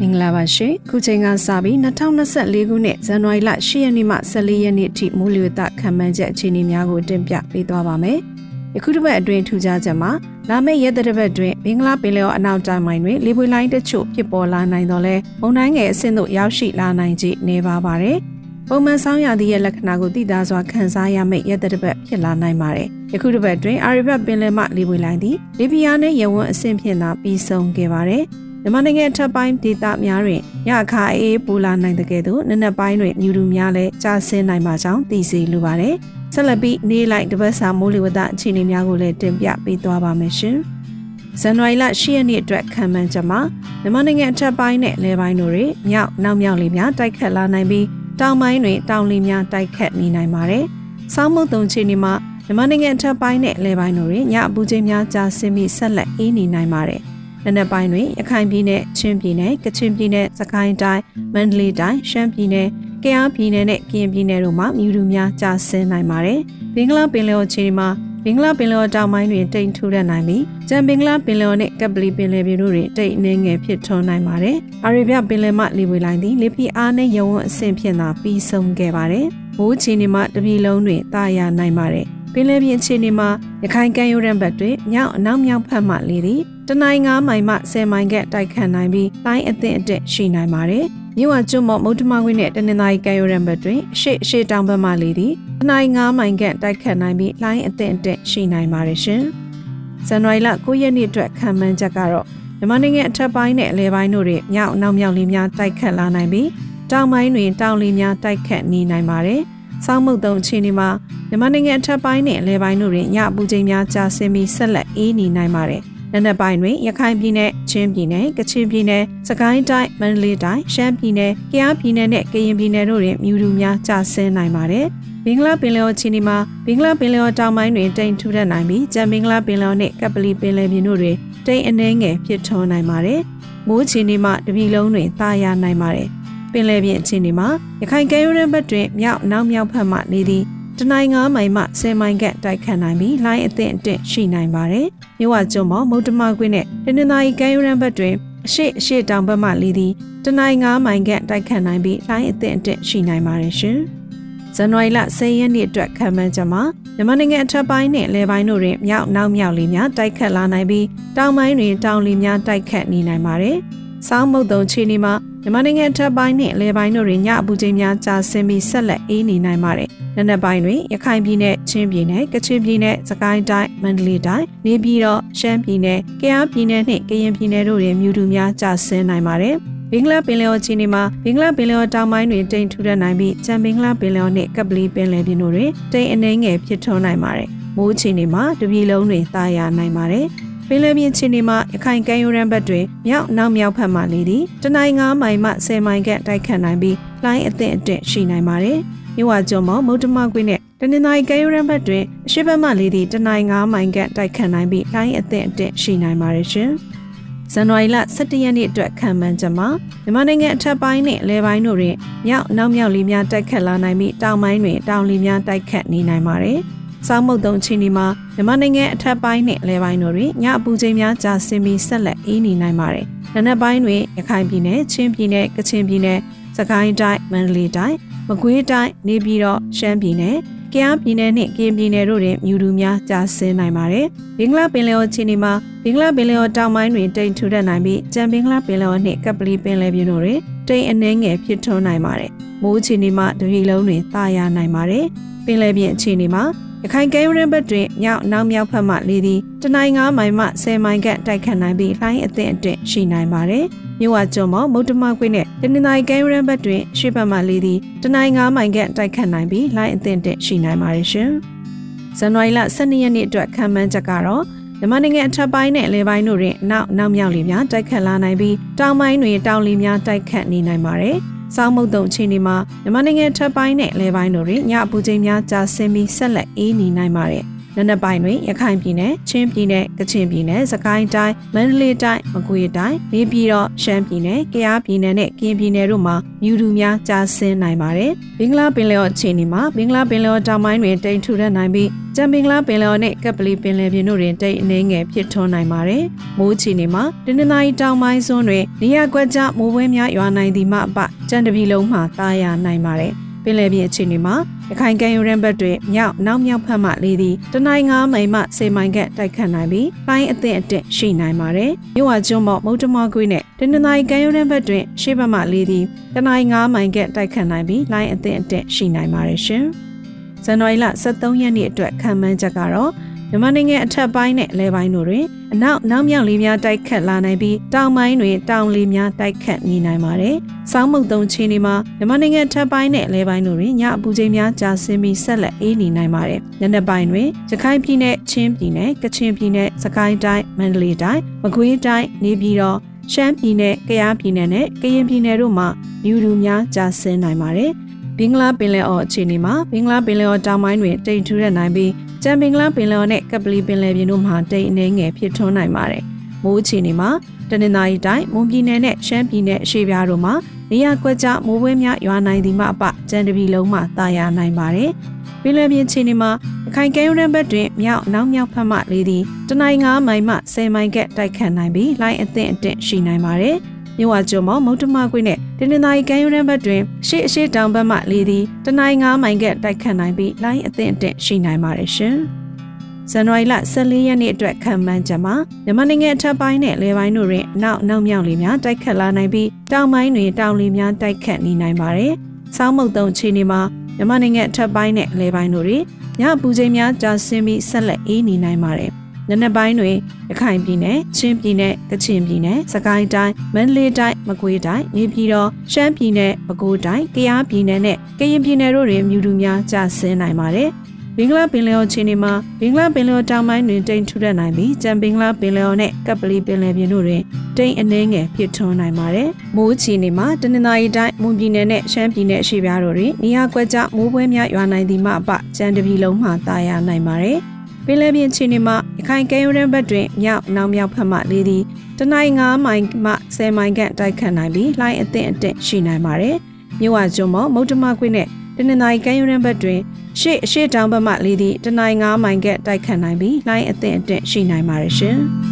မင်္ဂလာပါရှင်ခုချိန်ကစပြီး2024ခုနှစ်ဇန်နဝါရီလ10ရက်နေ့မှ14ရက်နေ့အထိမိုးလေဝသခန့်မှန်းချက်အခြေအနေများကိုတင်ပြပေးသွားပါမယ်ယခုတစ်ပတ်အတွင်းထူးခြားချက်မှာလာမယ့်ရက်တစ်ပတ်အတွင်းမင်္ဂလာပင်လယ်အနောက်တိုင်းပိုင်းတွင်လေပွေလိုင်းတချို့ဖြစ်ပေါ်လာနိုင်တော့လဲမုန်တိုင်းငယ်အဆင့်သို့ရောက်ရှိလာနိုင်ခြင်းနေပါပါတယ်ပုံမှန်ဆောင်းရာသီရဲ့လက္ခဏာကိုသိသားစွာခန်းစားရမယ့်ရက်တစ်ပတ်ဖြစ်လာနိုင်ပါတယ်ယခုတစ်ပတ်တွင်အာရီဘတ်ပင်လယ်မှလေပွေလိုင်းသည်လီဘီယာနှင့်ရဝန်းအဆင့်ဖြင့်သာပြီးဆုံးခဲ့ပါတယ် မြန်မာနိုင်ငံထပ်ပိုင်းဒေသများတွင်ရခါအေးပူလာနိုင်တဲ့ကဲ့သို့နနက်ပိုင်းတွင်မြူတူများလည်းကျဆင်းနိုင်ပါကြောင်းသိစေလိုပါတယ်။ဆက်လက်ပြီးနေ့လိုက်တပတ်စာမိုးလေဝသအခြေအနေများကိုလည်းတင်ပြပေးသွားပါမယ်ရှင်။ဇန်နဝါရီလ10ရက်နေ့အတွက်ခံမှန်းချက်မှာမြန်မာနိုင်ငံအထက်ပိုင်းနဲ့လယ်ပိုင်းတို့တွင်မြောက်နောက်မြောက်လေများတိုက်ခတ်လာနိုင်ပြီးတောင်ပိုင်းတွင်တောင်လေများတိုက်ခတ်နေနိုင်ပါတယ်။ဆောင်းမုတ်တုံအခြေအနေမှာမြန်မာနိုင်ငံအထက်ပိုင်းနဲ့လယ်ပိုင်းတို့တွင်ညအပူချိန်များကျဆင်းပြီးဆက်လက်အေးနေနိုင်ပါတယ်။ နနက်ပိုင်းတွင်ရခိုင်ပြည်နယ်ချင်းပြည်နယ်ကချင်ပြည်နယ်စကိုင်းတိုင်းမန္တလေးတိုင်းရှမ်းပြည်နယ်ကယားပြည်နယ်နဲ့ကရင်ပြည်နယ်တို့မှာမြူတူများကျဆင်းနိုင်ပါတယ်။ဘင်္ဂလားပင်လယ်အော်ခြေမှာဘင်္ဂလားပင်လယ်တောင်ပိုင်းတွင်တိမ်ထူရနိုင်ပြီးကျန်ဘင်္ဂလားပင်လယ်နဲ့ကပလီပင်လယ်ပြင်တို့တွင်တိမ်အနှဲငယ်ဖြစ်ထွန်းနိုင်ပါတယ်။အာရေဗျပင်လယ်မှလေဝေလိုင်းသည်လေပြင်းအားနဲ့ယဝန်းအဆင့်ဖြင့်သာပြီးဆုံးခဲ့ပါတယ်။မိုးချီနေမှတပြည်လုံးတွင်တာယာနိုင်ပါတယ်။ ပင်လယ်ပြင်အခြေအနေမှာရခိုင်ကမ်းရိုးတန်းဘက်တွင်မြောက်အနောက်မြောက်ဖက်မှလေသည်တနိုင်း9မိုင်မှ10မိုင်ကတိုက်ခတ်နိုင်ပြီးတိုင်းအသင့်အတက်ရှိနိုင်ပါတယ်။မြဝကျွတ်မော့မုတ်တမခွင်းနဲ့တနင်္သာရီကံရိုးရံဘက်တွင်အရှိအရှိတောင်ဘက်မှလေသည်တနိုင်း9မိုင်ကတိုက်ခတ်နိုင်ပြီးလိုင်းအသင့်အတက်ရှိနိုင်ပါတယ်ရှင်။ဇန်နဝါရီလ9ရက်နေ့အတွက်ခံမှန်းချက်ကတော့မြန်မာနိုင်ငံအထက်ပိုင်းနဲ့အလယ်ပိုင်းတို့တွင်မြောက်နောက်မြောက်လေးများတိုက်ခတ်လာနိုင်ပြီးတောင်ပိုင်းတွင်တောင်လေးများတိုက်ခတ်နေနိုင်ပါတယ်။ စောင်းမုတ်တုံအခြေအနေမှာမြန်မာနိုင်ငံအထက်ပိုင်းနဲ့အလယ်ပိုင်းတို့တွင်ညအပူချိန်များကျဆင်းပြီးဆက်လက်အေးနေနိုင်ပါတယ်။နံနက်ပိုင်းတွင်ရခိုင်ပြည်နယ်ချင်းပြည်နယ်ကချင်ပြည်နယ်စကိုင်းတိုင်းမန္တလေးတိုင်းရှမ်းပြည်နယ်ကယားပြည်နယ်နဲ့ကရင်ပြည်နယ်တို့တွင်မြူတူများကျဆင်းနိုင်ပါတယ်။ဘင်္ဂလားပင်လယ်အော်ချီနီမှာဘင်္ဂလားပင်လယ်အော်တောင်ပိုင်းတွင်တိမ်ထူထပ်နိုင်ပြီးကျန်ဘင်္ဂလားပင်လယ်အော်နှင့်ကပလီပင်လယ်ပြင်တို့တွင်တိမ်အနှဲငယ်ဖြစ်ထွန်းနိုင်ပါတယ်။မိုးချီနီမှာတပြည်လုံးတွင်တာယာနိုင်ပါတယ်။ ပင်လယ်ပြင်အခြေအနေမှာရခိုင်ကမ်းရိုးတန်းဘက်တွင်မြောက်နောက်မြောက်ဘက်မှနေသည့်တနိုင်း9မိုင်မှ10မိုင်ကတိုက်ခတ်နိုင်ပြီးလိုင်းအသင့်အင့်ရှိနိုင်ပါတယ်။မြဝကျွန်းပေါ်မုတ်တမကွင်းနဲ့တနင်္သာရီကမ်းရိုးတန်းဘက်တွင်အရှိအရှိတောင်ဘက်မှလီသည်တနိုင်း9မိုင်ကတိုက်ခတ်နိုင်ပြီးလိုင်းအသင့်အင့်ရှိနိုင်ပါတယ်ရှင်။ဇန်နဝါရီလ10ရက်နေ့အတွက်ခံမှန်းချက်မှာမြန်မာနိုင်ငံအထက်ပိုင်းနဲ့လယ်ပိုင်းတို့တွင်မြောက်နောက်မြောက်လေများတိုက်ခတ်လာနိုင်ပြီးတောင်ပိုင်းတွင်တောင်လေများတိုက်ခတ်နေနိုင်ပါတယ်။စောင်းမုတ်တုံခြေနေမှာ မြန်မာနိုင်ငံထပ်ပိုင်းနဲ့လယ်ပိုင်းတို့တွင်ညအပူချိန်များကျဆင်းပြီးဆက်လက်အေးနေနိုင်ပါတယ်။နံနက်ပိုင်းတွင်ရခိုင်ပြည်နယ်၊ချင်းပြည်နယ်၊ကချင်ပြည်နယ်၊စကိုင်းတိုင်း၊မန္တလေးတိုင်း၊နေပြည်တော်၊ရှမ်းပြည်နယ်၊ကယားပြည်နယ်နှင့်ကရင်ပြည်နယ်တို့တွင်မြူတူများကျဆင်းနိုင်ပါတယ်။ဘင်္ဂလားပင်လယ်အော်ချီနေမှာဘင်္ဂလားပင်လယ်အော်တောင်ပိုင်းတွင်တိမ်ထူထပ်နိုင်ပြီးချမ်ဘင်္ဂလားပင်လယ်အော်နှင့်ကပလီပင်လယ်ပြင်တို့တွင်တိမ်အနှဲငယ်ဖြစ်ထွန်းနိုင်ပါတယ်။မိုးချီနေမှာတပြည်လုံးတွင်တာယာနိုင်ပါတယ်။ ပင်လယ်ပြင်ခြေနေမှာရခိုင်ကမ်းရိုးတန်းဘက်တွင်မြောက်နောက်မြောက်ဖက်မှလေသည်တနိုင်း9မိုင်မှ10မိုင်ကတိုက်ခတ်နိုင်ပြီးလိုင်းအသင့်အင့်ရှိနိုင်ပါတယ်။မြဝကျွန်းမောမုတ်တမကွင်းနဲ့တနင်္သာရီကမ်းရိုးတန်းဘက်တွင်အရှိဘက်မှလေသည်တနိုင်း9မိုင်ကတိုက်ခတ်နိုင်ပြီးလိုင်းအသင့်အင့်ရှိနိုင်ပါတယ်ရှင်။ဇန်နဝါရီလ17ရက်နေ့အတွက်ခံမှန်းချက်မှာမြန်မာနိုင်ငံအထက်ပိုင်းနဲ့အလဲပိုင်းတို့တွင်မြောက်နောက်မြောက်လီများတိုက်ခတ်လာနိုင်ပြီးတောင်ပိုင်းတွင်တောင်လီများတိုက်ခတ်နေနိုင်ပါတယ်။ စောင်းမုတ်တုံချီနီမှာမြန်မာနိုင်ငံအထက်ပိုင်းနဲ့အလဲပိုင်းတို့တွင်ညအပူချိန်များကြာဆင်းပြီးဆက်လက်အေးနေနိုင်ပါတယ်။နနက်ပိုင်းတွင်ရခိုင်ပြည်နယ်၊ချင်းပြည်နယ်၊ကချင်ပြည်နယ်၊စကိုင်းတိုင်း၊မန္တလေးတိုင်း၊မကွေးတိုင်း၊နေပြည်တော်၊ရှမ်းပြည်နယ်၊ကယားပြည်နယ်နှင့်ကရင်ပြည်နယ်တို့တွင်မြူတူများကြာဆင်းနိုင်ပါတယ်။ဘင်္ဂလားပင်လယ်အော်ချီနီမှာဘင်္ဂလားပင်လယ်အော်တောင်ပိုင်းတွင်တိမ်ထူထပ်နိုင်ပြီးကြံဘင်္ဂလားပင်လယ်အော်နှင့်ကပလီပင်လယ်ပြင်တို့တွင်တိမ်အနှဲငယ်ဖြစ်ထွန်းနိုင်ပါတယ်။မိုးချီနီမှာတပြည်လုံးတွင်တာယာနိုင်ပါတယ်။ပင်လယ်ပြင်အခြေအနေမှာ ရခိုင်ကဲရင်းဘက်တွင်မြောက်နောက်မြောက်ဖက်မှလေသည်တနိုင်း9မိုင်မှ10မိုင်ကတိုက်ခတ်နိုင်ပြီးလှိုင်းအသင့်အင့်ရှိနိုင်ပါတယ်။မြို့ဝကျွန်းမောမုတ်တမကွင်းနဲ့တနင်္သာရီကဲရင်းဘက်တွင်ရှေ့ဘက်မှလေသည်တနိုင်း9မိုင်ကတိုက်ခတ်နိုင်ပြီးလှိုင်းအသင့်အင့်ရှိနိုင်ပါတယ်ရှင်။ဇန်နဝါရီလ12ရက်နေ့အတွက်ခံမှန်းချက်ကတော့မြန်မာနိုင်ငံအထက်ပိုင်းနဲ့အလယ်ပိုင်းတို့တွင်နောက်နောက်မြောက်လေများတိုက်ခတ်လာနိုင်ပြီးတောင်ပိုင်းတွင်တောင်လေများတိုက်ခတ်နေနိုင်ပါတယ်။ စောင်းမုတ်တုံအခြေအနေမှာမြန်မာနိုင်ငံထပ်ပိုင်းနဲ့အလဲပိုင်းတို့တွင်ညအပူချိန်များကျဆင်းပြီးဆက်လက်အေးနေနိုင်ပါတယ်။ နနနက်ပိုင်းတွင်ရခိုင်ပြည်နယ်ချင်းပြည်နယ်ကချင်ပြည်နယ်စကိုင်းတိုင်းမန္တလေးတိုင်းမကွေးတိုင်းနေပြည်တော်ရှမ်းပြည်နယ်ကယားပြည်နယ်နဲ့ကရင်ပြည်နယ်တို့မှာမြူတူများကြားဆင်းနိုင်ပါတယ်ဘင်္ဂလားပင်လယ်အခြေအနေမှာဘင်္ဂလားပင်လယ်တောင်ပိုင်းတွင်တိမ်ထူထပ်နိုင်ပြီးကြံပင်္ဂလားပင်လယ်နဲ့ကပ်ပလီပင်လယ်ပြင်တို့တွင်တိမ်အနေငယ်ဖြစ်ထွန်းနိုင်ပါတယ်မိုးချီနေမှာတနင်္လာရီတောင်ပိုင်းစွန်းတွင်နေရာကွက်ကြားမိုးပွဲများရွာနိုင်သည်မှအပကြံတပြီလုံးမှသားရနိုင်ပါတယ် ပင်လယ်ပြင်အခြေအနေမှာရခိုင်ကမ်းရိုးတန်းဘက်တွင်မြောက်နောက်မြောက်ဖက်မှလေးသည်တနိုင်းငါးမိန်မှစေမိုင်ကတိုက်ခတ်နိုင်ပြီးပိုင်းအသင့်အတင့်ရှိနိုင်ပါတယ်။မြို့ဝကျွန်းပေါ်မုတ်တမကွေးနဲ့တနင်္လာရီကမ်းရိုးတန်းဘက်တွင်ရှေ့ဘက်မှလေးသည်တနိုင်းငါးမိုင်ကတိုက်ခတ်နိုင်ပြီးလိုင်းအသင့်အတင့်ရှိနိုင်ပါတယ်ရှင်။ဇန်နဝါရီလ23ရက်နေ့အတွက်ခံမှန်းချက်ကတော့ မြန်မာနိုင်ငံအထက်ပိုင်းနဲ့အလဲပိုင်းတို့တွင်အနောက်နောက်မြောက်လေများတိုက်ခတ်လာနိုင်ပြီးတောင်ပိုင်းတွင်တောင်လေများတိုက်ခတ်နေနိုင်ပါတယ်။စောင်းမုတ်သုံးချင်းတွေမှာမြန်မာနိုင်ငံအထက်ပိုင်းနဲ့အလဲပိုင်းတို့တွင်ညအပူချိန်များကျဆင်းပြီးဆက်လက်အေးနေနိုင်ပါတယ်။ညနေပိုင်းတွင်ရခိုင်ပြည်နယ်ချင်းပြည်နယ်ကချင်ပြည်နယ်စကိုင်းတိုင်းမန္တလေးတိုင်းမကွေးတိုင်းနေပြည်တော်ရှမ်းပြည်နယ်ကယားပြည်နယ်နဲ့ကရင်ပြည်နယ်တို့မှာမြူတူများကျဆင်းနိုင်ပါတယ်။ ဘင်္ဂလားပင်လယ်အော်အခြေအနေမှာဘင်္ဂလားပင်လယ်အော်တောင်ပိုင်းတွင်တိမ်ထူရနိုင်ပြီးကျန်ပင်ကလပင်လယ်နဲ့ကပလီပင်လယ်ပြင်တို့မှာတိမ်အနေငယ်ဖြစ်ထွန်းနိုင်ပါတယ်။မိုးအခြေအနေမှာတနင်္သာရီတိုင်းမွန်ပြည်နယ်နဲ့ရှမ်းပြည်နယ်အရှေ့ပြားတို့မှာနေရာကွက်ကြားမိုးပွဲများရွာနိုင်သည်မှအပကြံတပြီလုံးမှတာယာနိုင်ပါတယ်။ပင်လယ်ပြင်အခြေအနေမှာအခိုင်ကဲရုံးဘက်တွင်မြောက်နောက်မြောက်ဖက်မှလေးသည်တနိုင်း9မိုင်မှ10မိုင်ကတိုက်ခတ်နိုင်ပြီးလိုင်းအသင့်အတင့်ရှိနိုင်ပါတယ်။မြဝကျွန်းမော်မုတ်တမကွေးနဲ့ တနင်္သာရီကမ်းရိုးတန်းဘက်တွင်ရှေ့အရှိတောင်ဘက်မှလေသည်တနိုင်း9မိုင်ကတိုက်ခတ်နိုင်ပြီးလိုင်းအသင့်အတင့်ရှိနိုင်ပါတယ်ရှင်။ဇန်နဝါရီလ14ရက်နေ့အတွက်ခံမှန်းချက်မှာမြန်မာနိုင်ငံအထက်ပိုင်းနဲ့လေပိုင်းတို့တွင်အနောက်နောက်မြောက်လေများတိုက်ခတ်လာနိုင်ပြီးတောင်ပိုင်းတွင်တောင်လေများတိုက်ခတ်နေနိုင်ပါတယ်။ဆောင်းမုတ်တုံခြေနေမှာမြန်မာနိုင်ငံအထက်ပိုင်းနဲ့လေပိုင်းတို့တွင်ညပူချိန်များကြာဆင်းပြီးဆက်လက်အေးနေနိုင်ပါတယ် နနက်ပိုင်းတွင်ရခိုင်ပြည်နယ်ချင်းပြည်နယ်ကချင်ပြည်နယ်စကိုင်းတိုင်းမန္တလေးတိုင်းမကွေးတိုင်းနေပြည်တော်ရှမ်းပြည်နယ်ပဲခူးတိုင်းကယားပြည်နယ်နဲ့ကရင်ပြည်နယ်တို့တွင်မြူတူများကျဆင်းနိုင်ပါတယ်ဘင်္ဂလားပင်လယ်အော်ချင်းတွေမှာဘင်္ဂလားပင်လယ်အော်တောင်ပိုင်းတွင်တိမ်ထူထပ်နိုင်ပြီးကြံဘင်္ဂလားပင်လယ်အော်နဲ့ကပ်ပလီပင်လယ်ပြင်တို့တွင်တိမ်အနှဲငယ်ဖြစ်ထွန်းနိုင်ပါတယ်။မိုးချီနေမှာတနင်္သာရီတိုင်းမွန်ပြည်နယ်နဲ့ရှမ်းပြည်နယ်အရှေ့ပြားတို့တွင်နေရာကွက်ကြားမိုးပွဲများရွာနိုင်သည်မှအပကြံတပြီလုံးမှသာယာနိုင်ပါတယ်။ ပင်လယ်ပြင်ခြေနေမှာရခိုင်ကဲရိုးရန်ဘက်တွင်မြောက်နောက်မြောက်ဖက်မှလေးသည်တနိုင်း9မိုင်မှ10မိုင်ခန့်တိုက်ခတ်နိုင်ပြီးလှိုင်းအသင့်အတင့်ရှိနိုင်ပါတယ်။မြို့ဝကျွန်းမောမုတ်တမခွေနဲ့တနင်္သာရီကဲရိုးရန်ဘက်တွင်ရှေ့အရှေ့တောင်ဘက်မှလေးသည်တနိုင်း9မိုင်ခန့်တိုက်ခတ်နိုင်ပြီးလှိုင်းအသင့်အတင့်ရှိနိုင်ပါတယ်ရှင်။